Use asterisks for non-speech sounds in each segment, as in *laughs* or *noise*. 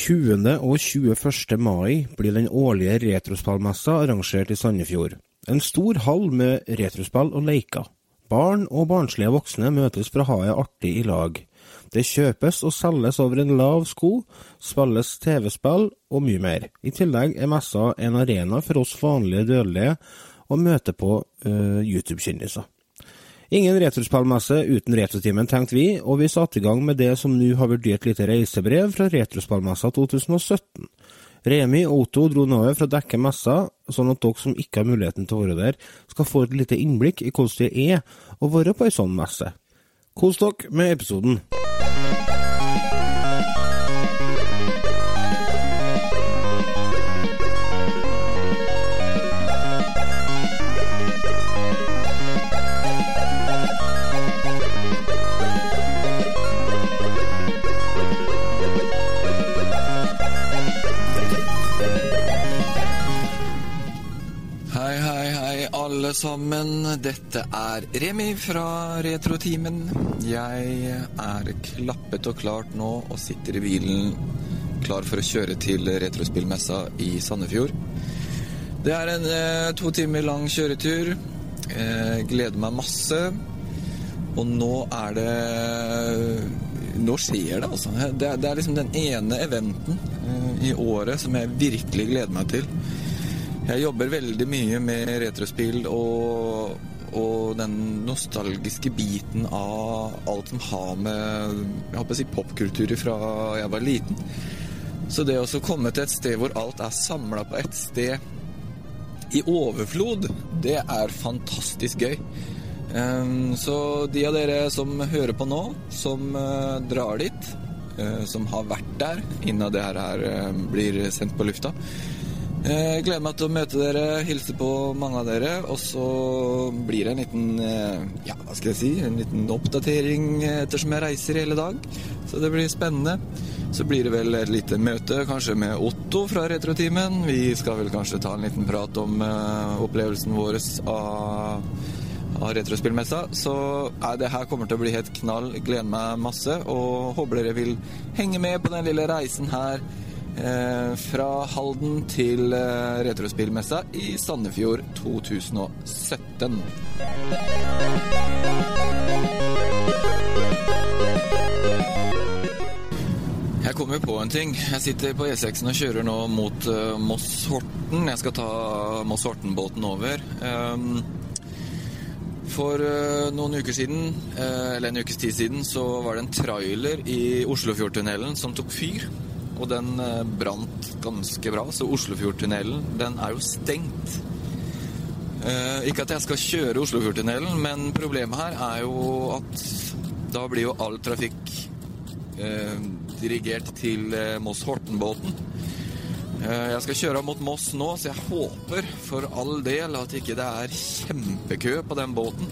20. og 21. mai blir den årlige retrospallmessa arrangert i Sandefjord. En stor hall med retrospill og leker. Barn og barnslige voksne møtes for å ha det artig i lag. Det kjøpes og selges over en lav sko, spilles TV-spill og mye mer. I tillegg er messa en arena for oss vanlige dødelige å møte på uh, YouTube-kjendiser. Ingen retrospillmesse uten Retrotimen, tenkte vi, og vi satte i gang med det som nå har vært et lite reisebrev fra Retrospillmessa 2017. Remi og Otto dro nedover for å dekke messa, sånn at dere som ikke har muligheten til å være der, skal få et lite innblikk i hvordan det er å være på ei sånn messe. Kos dere med episoden. Dette er Remi fra Retrotimen. Jeg er klappet og klart nå og sitter i bilen klar for å kjøre til Retrospillmessa i Sandefjord. Det er en eh, to timer lang kjøretur. Eh, gleder meg masse. Og nå er det Nå skjer det, altså. Det, er- det er liksom den ene eventen eh, i året som jeg virkelig gleder meg til. Jeg jobber veldig mye med retrospill og, og den nostalgiske biten av alt som har med jeg håper å si, popkultur fra jeg var liten. Så det å komme til et sted hvor alt er samla på ett sted i overflod, det er fantastisk gøy. Ehm, Så de av dere som hører på nå, som eh, drar dit, eh, som har vært der innen det her, eh, blir sendt på lufta, jeg gleder meg til å møte dere, hilse på mange av dere, og så blir det en liten eh, ja, hva skal jeg si, en liten oppdatering ettersom jeg reiser hele dag. Så det blir spennende. Så blir det vel et lite møte, kanskje med Otto fra Retrotimen. Vi skal vel kanskje ta en liten prat om uh, opplevelsen vår av, av retrospillmessa. Så nei, det her kommer til å bli helt knall. Gleder meg masse, og håper dere vil henge med på den lille reisen her. Eh, fra Halden til eh, Retrospillmessa i Sandefjord 2017. Jeg kommer på en ting. Jeg sitter på E6-en og kjører nå mot eh, Moss-Horten. Jeg skal ta Moss-Horten-båten over. Um, for noen uker siden, eller en ukes tid siden, så var det en trailer i Oslofjordtunnelen som tok fyr. Og den eh, brant ganske bra, så Oslofjordtunnelen, den er jo stengt. Eh, ikke at jeg skal kjøre Oslofjordtunnelen, men problemet her er jo at da blir jo all trafikk eh, dirigert til Moss-Horten-båten. Jeg skal kjøre mot Moss nå, så jeg håper for all del at ikke det er kjempekø på den båten.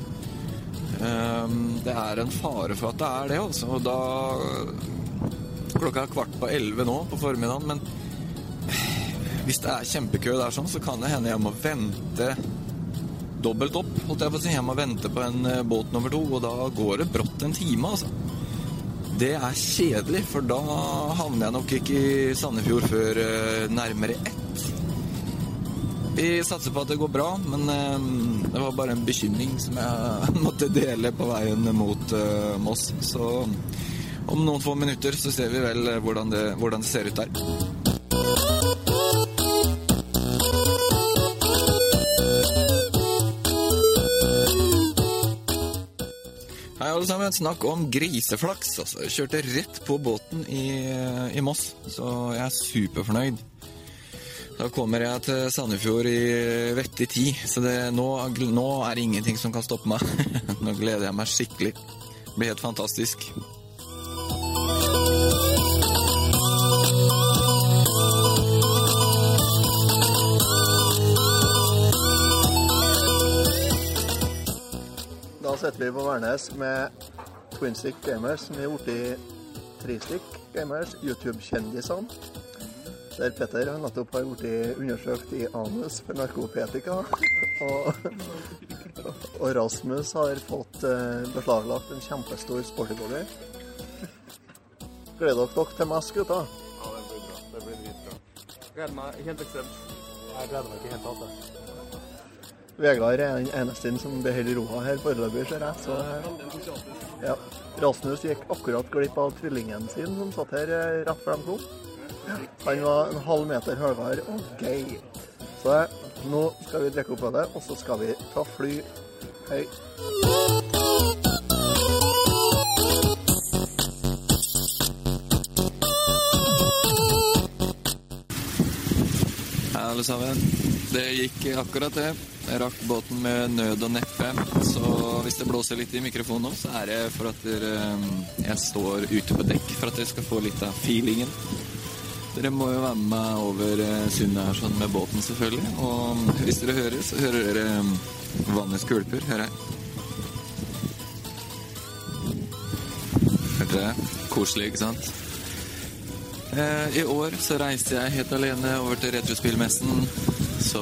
Det er en fare for at det er det, altså. Og da Klokka er kvart på elleve nå på formiddagen, men hvis det er kjempekø der sånn, så kan det hende jeg må vente dobbelt opp, holdt jeg på å si. Jeg må vente på en eh, båt nummer to, og da går det brått en time, altså. Det er kjedelig, for da havner jeg nok ikke i Sandefjord før eh, nærmere ett. Vi satser på at det går bra, men eh, det var bare en bekymring som jeg *laughs* måtte dele på veien mot Moss. Så om noen få minutter så ser vi vel eh, hvordan det, hvordan det ser ut der. Hei, alle sammen. Snakk om griseflaks. Altså. Jeg kjørte rett på båten i, i Moss, så jeg er superfornøyd. Da kommer jeg til Sandefjord i vettig tid, så det, nå, nå er det ingenting som kan stoppe meg. *laughs* nå gleder jeg meg skikkelig. Det blir helt fantastisk. Sitter vi på Værnes med Twinstick Gamers, som er blitt Tristick Gamers, YouTube-kjendisene. Der Petter han nettopp har blitt undersøkt i anus for narkopetika. *laughs* Og, og Rasmus har fått eh, beslaglagt en kjempestor sportybody. Gleder dere dere til mest, gutter? Ja, det blir bra. Det blir dritbra. Gleder meg helt ekstremt. Jeg gleder meg ikke helt til jeg. Vegard er den eneste som beholder roa her foreløpig, ser jeg. Så ja. Rasmus gikk akkurat glipp av tvillingen sin, som satt her eh, rett før de kom. Han var en halv meter høyere og gøy Så eh, nå skal vi drikke opp av det, og så skal vi ta fly. Hei. Hei, alle sammen. Det gikk akkurat det. Jeg rakk båten med nød og neppe. Så hvis det blåser litt i mikrofonen nå, så er det for at dere, jeg står ute på dekk for at dere skal få litt av feelingen. Dere må jo være med meg over eh, sundet her sånn med båten, selvfølgelig. Og hvis dere hører, så hører dere vannets vannet hører jeg. Hørte dere? Koselig, ikke sant? Eh, I år så reiste jeg helt alene over til Retrospillmessen. Så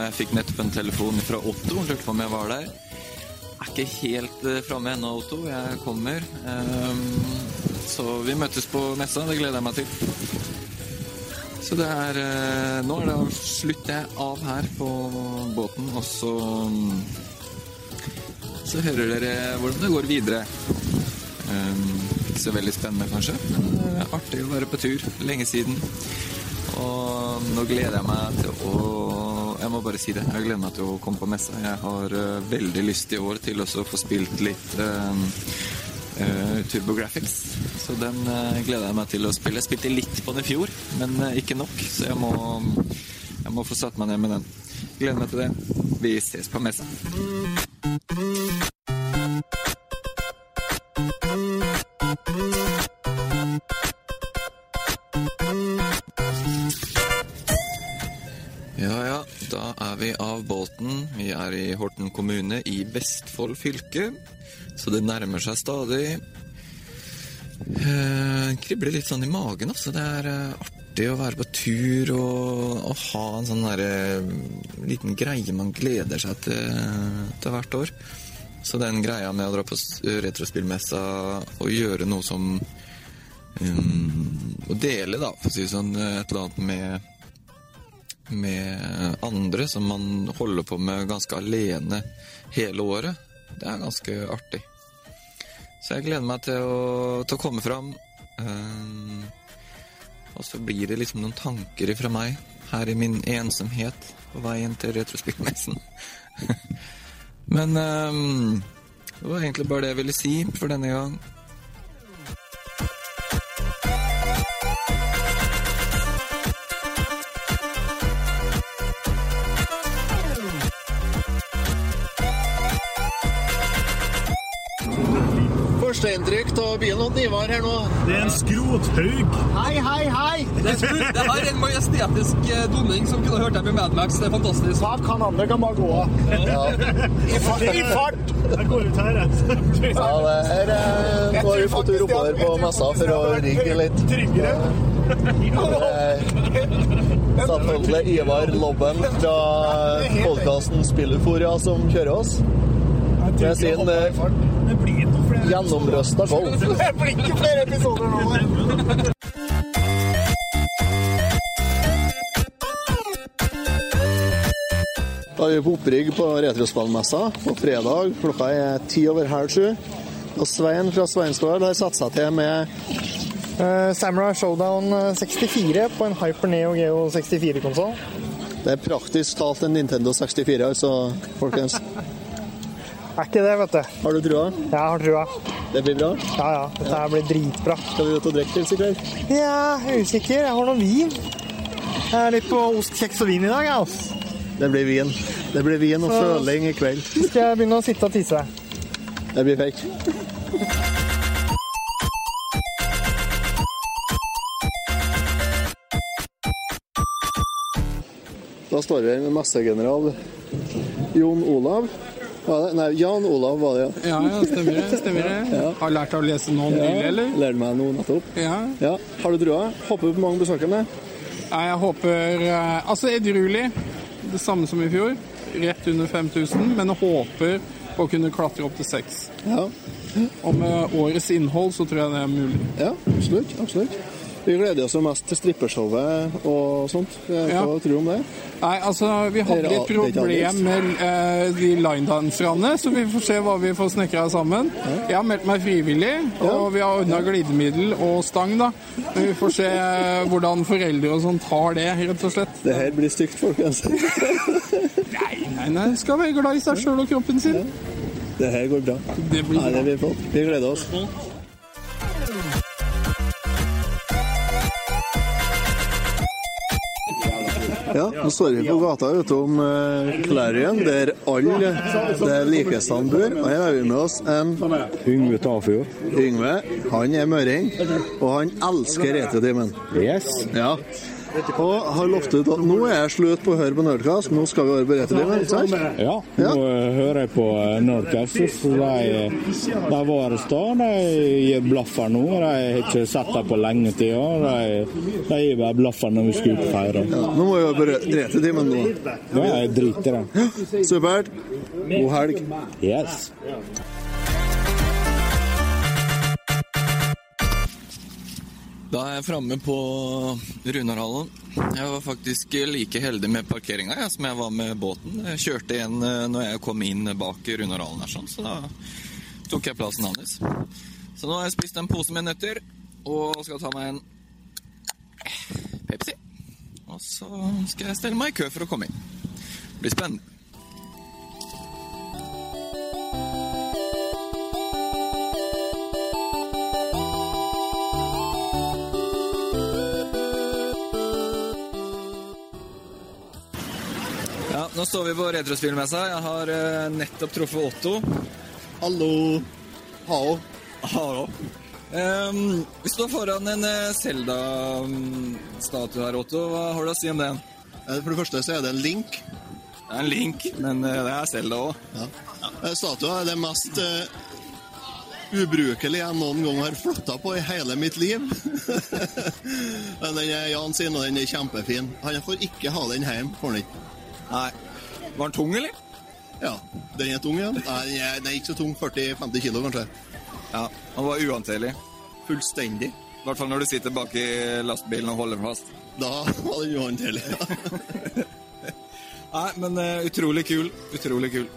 jeg fikk nettopp en telefon fra Otto. Lurte på om jeg var der. Jeg Er ikke helt eh, framme ennå, Otto. Jeg kommer. Eh, så vi møtes på messa. Det gleder jeg meg til. Så det er eh, Nå er det slutter jeg av her på båten, og så Så hører dere hvordan det går videre. Ikke så veldig spennende, kanskje, men uh, artig å være på tur. Lenge siden. Og nå gleder jeg meg til å Jeg må bare si det. Jeg gleder meg til å komme på messa. Jeg har uh, veldig lyst i år til også å få spilt litt uh, uh, TurboGrafx. Så den uh, gleder jeg meg til å spille. Jeg spilte litt på den i fjor, men uh, ikke nok. Så jeg må, jeg må få satt meg ned med den. Gleder meg til det. Vi ses på messa. Kommune i Vestfold fylke, så det nærmer seg stadig. Eh, kribler litt sånn i magen, altså. Det er eh, artig å være på tur og, og ha en sånn derre liten greie man gleder seg til, til hvert år. Så den greia med å dra på retrospillmessa og gjøre noe som um, Å dele, da, for å si det sånn, et eller annet med med andre som man holder på med ganske alene hele året. Det er ganske artig. Så jeg gleder meg til å, til å komme fram. Um, og så blir det liksom noen tanker fra meg her i min ensomhet på veien til Retrospektmessen. *laughs* Men um, det var egentlig bare det jeg ville si for denne gang. Førsteinntrykk av bilen til Ivar her nå. Det er en skrothaug. Hei, hei, hei! *laughs* Det, er- det har en majestetisk eh, donning som kunne hørt deg med Mad Max. Det er fantastisk. Hva kan andre kan bare gå av. Ja. *laughs* I fart! I fart! Jeg går ut her, jeg. Ja, det her eh, nå har vi fått tur oppover på messa for å rigge litt. Tryggere. *laughs* Selvfølgelig Ivar Lobben fra podkasten Spilleforia som kjører oss. Med sin Det blir. Gjennomrøsta golf. Det blir ikke flere episoder nå. Da er vi på opprigg på Retrospallmessa på fredag. Klokka er ti over halv sju. Og Svein fra Sveinsgård har satt seg til med uh, Samurai Showdown eh, 64 på en Hyper Neo Geo 64-konsoll. Det er praktisk talt en Nintendo 64, altså, folkens. Er ikke det, vet du. Har du trua? Jeg har trua. Det blir bra. Ja, ja. Dette her blir dritbra. Skal vi ut og drikke pils i kveld? Ja, er usikker. Jeg har noe vin. Jeg er litt på ost, kjeks og vin i dag, jeg, altså. Det blir vin. Det blir vin og føling i kveld. Skal jeg begynne å sitte og tisse? Det blir fake. Da står vi her med messegeneral Jon Olav. Nei, Jan Olav var det, ja. Ja, ja, stemmer det. stemmer det. Har lært å lese nå nylig, eller? Lærte meg noe nettopp. Ja. Ja, Har du drua? Håper på mange besøkende. Nei, Jeg håper eh, Altså edruelig. Det samme som i fjor. Rett under 5000. Men jeg håper på å kunne klatre opp til 6. Ja, Og med årets innhold så tror jeg det er mulig. ja absolutt. absolutt. Vi gleder oss jo mest til strippershowet og sånt. Hva Ja. tror du om det? Nei, altså, vi hadde litt problem med eh, de linedanserne, så vi får se hva vi får snekra sammen. Jeg har meldt meg frivillig, og vi har ordna glidemiddel og stang, da. Men vi får se eh, hvordan foreldre og sånt har det, rett og slett. Det her blir stygt, folkens. Nei, nei, nei, skal være glad i seg sjøl og kroppen sin. Det her går bra. Det blir Nei, det blir flott. Vi gleder oss. Ja, nå står vi på gata utom uh, Clarion, der alle det likestene bor. Og her har vi med oss en Yngve Tafjord. Yngve. Han er møring, og han elsker Retrotimen. Yes. Ja. Og har lovt at nå er jeg slutt på å høre på Nerdcast, nå skal vi høre på ikke sant? Ja, nå Ja. eh, hører jeg på eh, Nerdcast. så De, de var et sted, De gir blaffer nå. De har ikke sett dem på lenge tid. De, de gir bare blaffer når vi skal ut og feire. Nå må vi høre på Re- nå. Ja, jeg driter i det. Supert. God helg. Yes. Da er jeg framme på Runarhallen. Jeg var faktisk like heldig med parkeringa som jeg var med båten. Jeg kjørte igjen eh, når jeg kom inn bak Runarhallen her, sånn, så da tok jeg plassen hans. Så nå har jeg spist en pose med nøtter og skal ta meg en Pepsi. Og så skal jeg stelle meg i kø for å komme inn. Det blir spennende. Nå står vi på Retrospillmessa. Jeg har eh, nettopp truffet Otto. Hallo. Hao. Hallo. Um, vi står foran en Selda-statue her, Otto. Hva har du å si om den? Eh, For det første så er det en link. Det er en link, men eh, det er Selda òg. Ja. Eh, Statua er det mest ubrukelige jeg noen gang har flytta på i hele mitt liv. *laughs* Men den er Jan sin, og den er kjempefin. Han får ikke ha den hjem, får han ikke. Nei. Var den tung, eller? Ja, den er tung, ja. Nei, den er, ikke så tung. 40-50 kilo, kanskje. Ja, Han var uhåndterlig. Fullstendig. I hvert fall når du sitter bak i lastebilen og holder fast. Da var den uhåndterlig. Ja. *laughs* Nei, men uh, utrolig kul. Utrolig kul.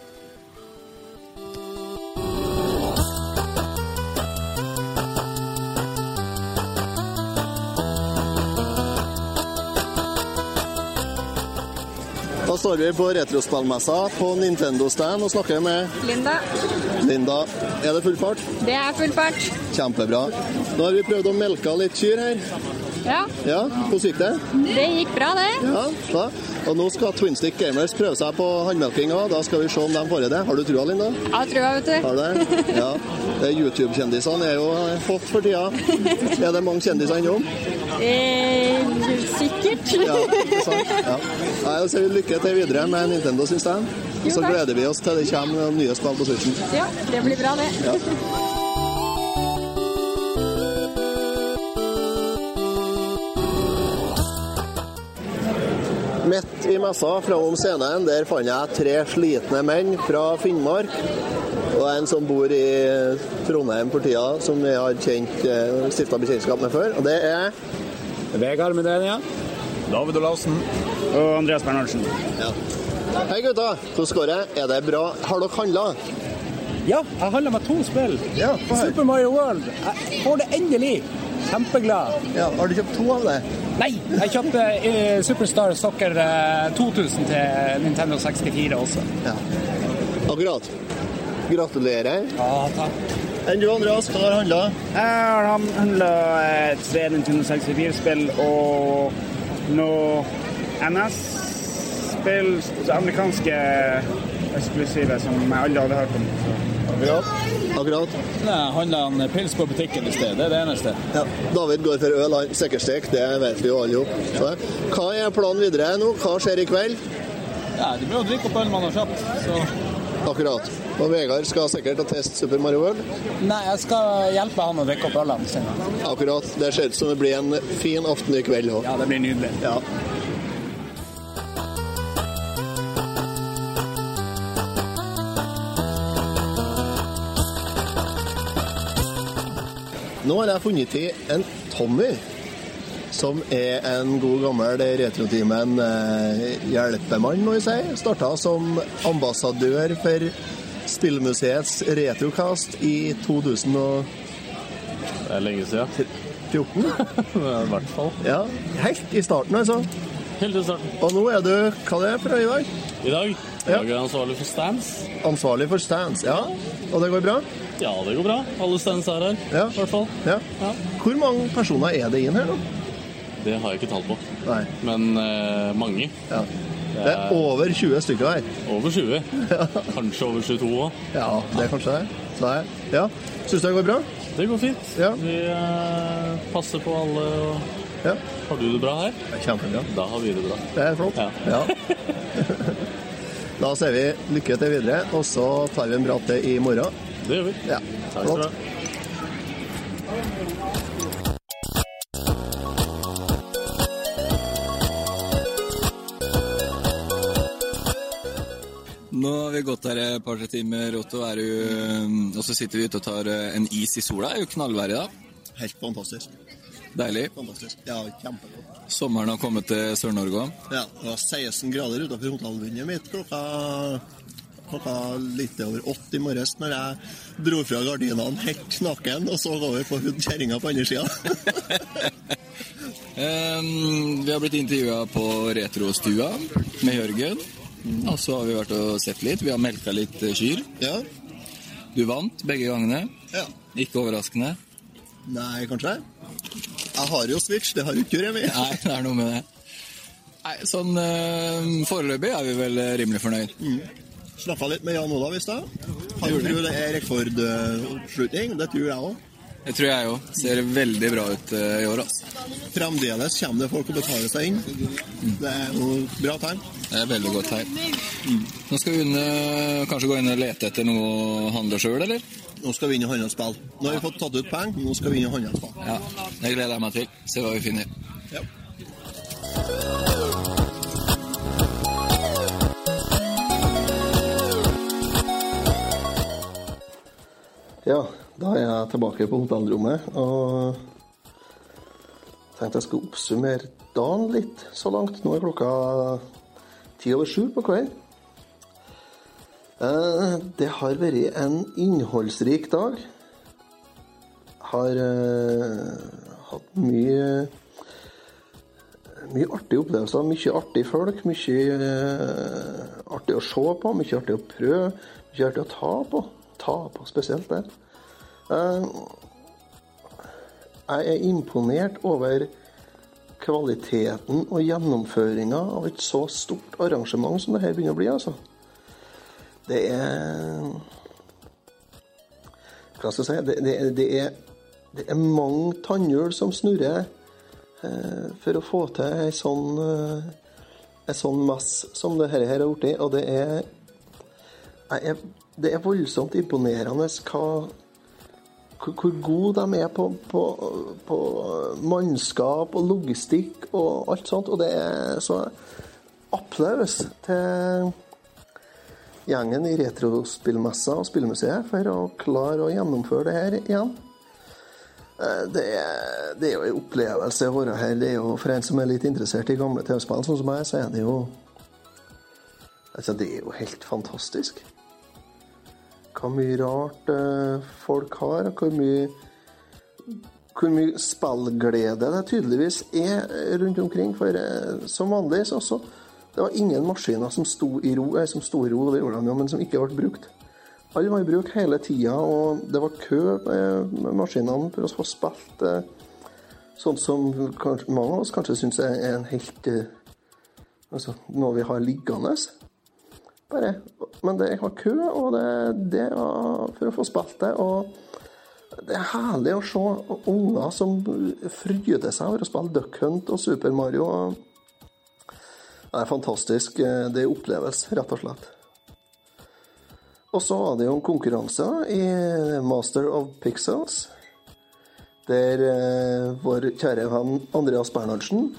Da står vi på retrospillmessa på Nintendo-stand og snakker med Linda. Linda. Er det full fart? Det er full fart. Kjempebra. Nå har vi prøvd å melke litt kyr her. Ja, Ja, hvordan gikk det? det gikk bra, det. Ja, da. Og nå skal Twinstick Gamers prøve seg på håndmelkinga. Da skal vi se om de får det. Har du trua, Linda? Har trua, vet du. Har du det? Ja. *laughs* YouTube-kjendisene er jo hot for tida. Er det mange kjendiser innom? Eh, sikkert. Ja, ikke sant? Ja. Nei, lykke til videre med Nintendo syns jeg. Og så gleder vi oss til det kommer noen nye spill på Switchen. Ja, det blir bra, det. Ja. Midt i messa framom scenen der fant jeg tre slitne menn fra Finnmark. Og en som bor i Trondheim for tida, som vi har kjent, eh, stifta bekjentskap med før. Og det er Vegard Medenia. David Olavsen. Og Andreas Bernhardsen. ja. Hei gutta, hvordan går det? Er det bra? Har dere handla? Ja, jeg handla med to spill. Ja. Super Mario World. Jeg får det endelig. Kjempeglad. Ja, har du kjøpt to av det? Nei, jeg kjøpte eh, Superstar Soccer eh, 2000 til Nintendo 64 også. Ja. Akkurat. Gratulerer. Ja, takk. Enn du, Andreas, hva har du handla? Jeg har handla tre Nintendo 64-spill og noe NS-spill, amerikanske eksklusive som jeg aldri hadde hørt om. Akkurat. Akkurat. Nei, handla en pils på butikken i sted. Det er det eneste. Ja. David går for øl, han sikkerstek. Det vet vi jo alle jo. Hva er planen videre nå? Hva skjer i kveld? Ja, det blir å drikke opp øl man har kjøpt. Så. Akkurat. Og Vegard skal sikkert teste Super Mario World. Nei, jeg skal hjelpe han å drikke opp ølene sine. Akkurat. Det ser ut som det blir en fin aften i kveld òg. Ja, det blir nydelig. Ja. Nå har jeg funnet i en Tommy. som er en god gammel Retrotimen eh, hjelpemann, må vi si. Starta som ambassadør for Spillmuseets Retrocast i 2014. Det er lenge siden. *laughs* I hvert fall. Ja, helt i starten, altså. Helt i starten. Og nå er du hva det er for i dag? I dag I jeg er ansvarlig for stands. Ansvarlig for stands, ja. Og det går bra? Ja, det går bra. Alle stands er her, Ja. i hvert fall. Ja. Hvor mange personer er det inn her nå? Det har jeg ikke tall på. Nei. Men eh, mange. Ja. Det er over 20 stykker her. Over 20. Kanskje over 22 òg. Ja, det er kanskje det. Så det er, ja. Syns du det går bra? Det går fint. Ja. Vi eh, passer på alle. og Ja. Har du det bra her? Kjempebra. Da har vi det bra. Det er flott. Ja. Ja. *laughs* Da sier vi lykke til videre, og så tar vi en prat til i morgen. Det gjør vi. Ja, Takk skal du ha. Gått her et par-tre timer, Otto. Du, um, og så sitter vi ute og tar uh, en is i sola. Det er jo knallvær i dag. Helt fantastisk. Deilig. Fantastisk. Ja, kjempegodt. Sommeren har kommet til Sør-Norge òg. Ja, det var 16 grader utenfor hotellvinduet mitt klokka, klokka litt over åtte i morges når jeg dro fra gardinene helt naken og så over på kjerringa på andre sida. *laughs* Um, vi har blitt intervjua på Retrostua med Jørgen. Og så har vi vært og sett litt. Vi har melka litt eh, kyr. Ja. Du vant begge gangene. ja. Ikke overraskende. Nei, kanskje? Jeg har jo Switch, det har jo ikke Remi. Nei, det er noe med det. Nei, sånn uh, Foreløpig er vi vel eh, rimelig fornøyd. Snakka litt med Jan Olav i stad. Han tror det er rekordoppslutning. Det tror jeg òg. Det tror jeg òg. Ser veldig bra ut eh, i år, altså. Fremdeles kommer det folk og betaler seg inn. Det er jo bra tegn. Det er veldig godt tegn. Nå skal vi kanskje gå inn og lete etter noe å handle sjøl, eller? Nå skal vi inn i spille. Nå har vi fått tatt ut penger, nå skal vi inn i spille. Ja, det gleder jeg meg til. Se hva vi finner. Ja. Ja, da er jeg tilbake på hotellrommet og tenkte jeg skulle oppsummere dagen litt så langt. Nå er klokka ti over sju på kvelden. Eh, Det har vært en innholdsrik dag. Har eh, hatt mye mye artige opplevelser, mye artige folk, mye eh, artig å se på, mye artig å prøve, mye artig å ta på. Ta på spesielt der. Eh, jeg er imponert over kvaliteten og gjennomføringa av et så stort arrangement som det her begynner å bli, altså. Det er Hva skal jeg si? Det, det, det, er, det er mange tannhjul som snurrer eh, for å få til ei sånn eh, sånn mess som det her har blitt. Og det er, jeg er Det er voldsomt imponerende hva hvor, gode de er på, på, på mannskap og logistikk og alt sånt. Og det er så applaus til gjengen i Retrospillmessa og Spillmuseet for å klare å gjennomføre det her igjen. Eh, Det er, det er jo en opplevelse å være her. Det er jo, for en som er litt interessert i gamle TV-spill, sånn som meg, så er det jo Altså, det er jo helt fantastisk. Hvor mye rart eh, folk har, og hvor mye hvor mye spillglede det tydeligvis er rundt omkring. For eh, som vanlig så også det var ingen maskiner som sto i ro, eh, som sto i ro det gjorde de jo, men som ikke ble brukt. Alle var i bruk hele tida, og det var kø eh, med maskinene for å få spilt eh, sånt som mange av oss kanskje syns er en helt eh, Altså noe vi har liggende. Bare. Men det var kø, og det, det var for å få spilt det. Og det er herlig å se unger som fryder seg over å spille Duck Hunt og Super Mario. Det er fantastisk. Det er opplevelse, rett og slett. Og så var det jo en konkurranse i Master of Pixels, der eh, vår kjære venn Andreas Bernhardsen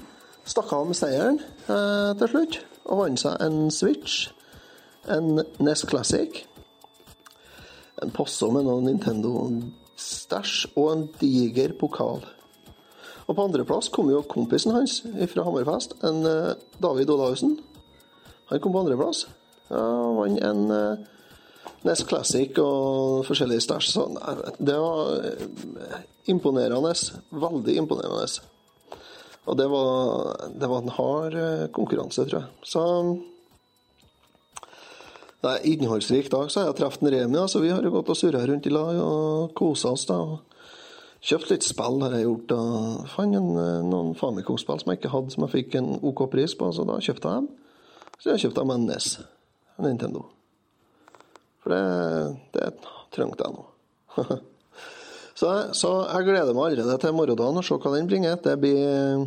stakk av med seieren eh, til slutt, og vant seg en Switch, en NES Classic, en Posso med noen Nintendo-stæsj og en diger pokal. Og på andreplass kom jo kompisen hans fra Hammerfest, en eh, David Olaussen. Han kom på andreplass. Ja, vant en eh, Nes Classic og forskjellige stæsj. Så det var eh, imponerende. Veldig imponerende. Og det var, det var en hard konkurranse, tror jeg. Så det er innholdsrik dag. Så jeg en Remi, så vi har jo gått og surra rundt i lag og kosa oss. da. Kjøpt litt spill har jeg gjort. og Fant eh, noen Famicom-spill som jeg ikke hadde, som jeg fikk en OK pris på, så da kjøpte jeg dem. Så jeg kjøpte meg en NES, en Nintendo. For det, det trengte jeg nå. *laughs* så, jeg, så jeg gleder meg allerede til morgendagen og se hva den bringer. Det blir,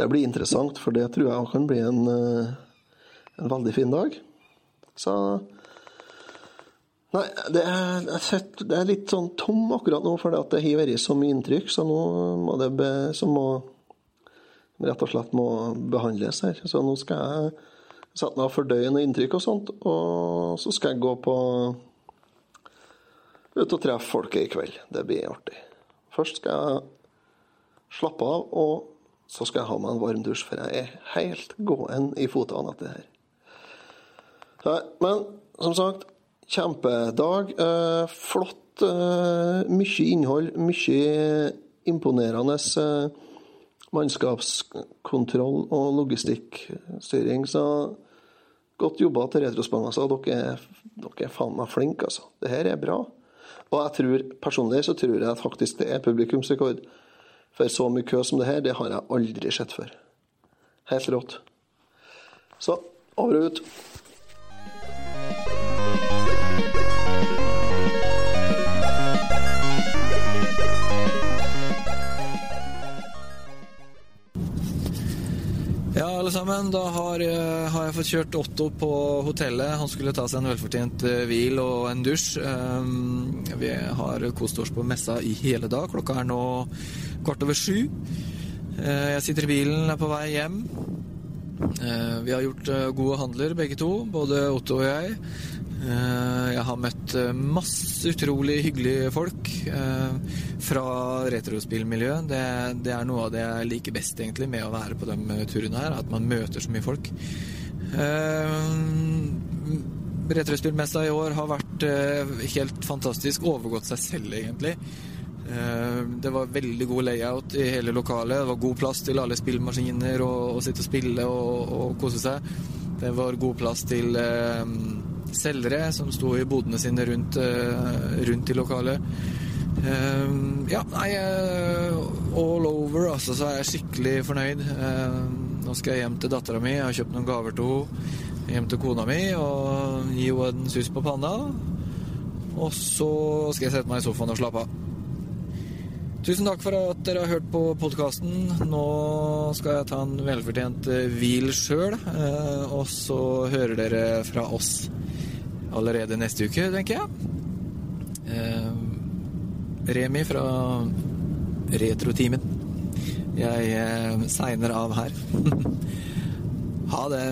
det blir interessant, for det tror jeg kan bli en, eh, en veldig fin dag. Så Nei, det er, sitter- det er litt sånn tom akkurat nå, for det har vært så mye inntrykk, så nå må det be, må rett og slett må behandles her. Så nå skal jeg sette meg og fordøye noe inntrykk og sånt, og så skal jeg gå på ut og treffe folket i kveld. Det blir artig. Først skal jeg slappe av, og så skal jeg ha meg en varm dusj, for jeg er helt gåen i fotene etter det her. Nei, men som sagt, kjempedag. Eh, flott. Eh, mye innhold. Mye imponerende eh, mannskapskontroll og logistikkstyring. Så godt jobba til Retrospannmessa. Dere, er- dere er faen meg flinke, altså. Det her er bra. Og jeg tror, personlig så tror jeg at faktisk det er publikumsrekord. For så mye kø som det her, det har jeg aldri sett før. Helt rått. Så over og ut. Sammen. Da har, jeg- har jeg fått kjørt Otto på hotellet. Han skulle ta seg en velfortjent eh, hvil og en dusj. Um, Vi har kost oss på messa i hele dag. Klokka er nå kvart over sju. Eh, Jeg sitter i bilen, er på vei hjem. Eh, Vi har gjort eh, gode handler, begge to, både Otto og jeg. Eh, Jeg har møtt eh, masse utrolig hyggelige folk eh, fra retrospillmiljøet. Det, det er noe av det jeg liker best egentlig med å være på de turene her, at man møter så mye folk. Retrospillmessa i år har vært helt fantastisk, overgått seg selv egentlig. Det var veldig god layout i hele lokalet. Det var god plass til alle spillmaskiner og sitte og spille og, og kose seg. Det var god plass til selgere som sto i bodene sine rundt, eh, rundt i lokalet. Eh, ja, nei eh, All over, altså, så er jeg skikkelig fornøyd. Nå skal jeg hjem til dattera mi. Jeg har kjøpt noen gaver til henne. Hjem til kona mi og gi henne en sus på panna. Og så skal jeg sette meg i sofaen og slappe av. Tusen takk for at dere har hørt på podkasten. Nå skal jeg ta en velfortjent eh, hvil sjøl, og så hører dere fra oss allerede neste uke, tenker jeg. Eh, Remi fra Retrotimen. Jeg eh, segner av her. *laughs* ha det.